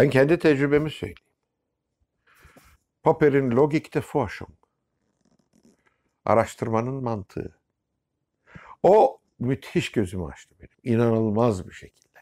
Ben kendi tecrübemi söyleyeyim. Popper'in Logik de Forschung. Araştırmanın mantığı. O müthiş gözümü açtı benim. İnanılmaz bir şekilde.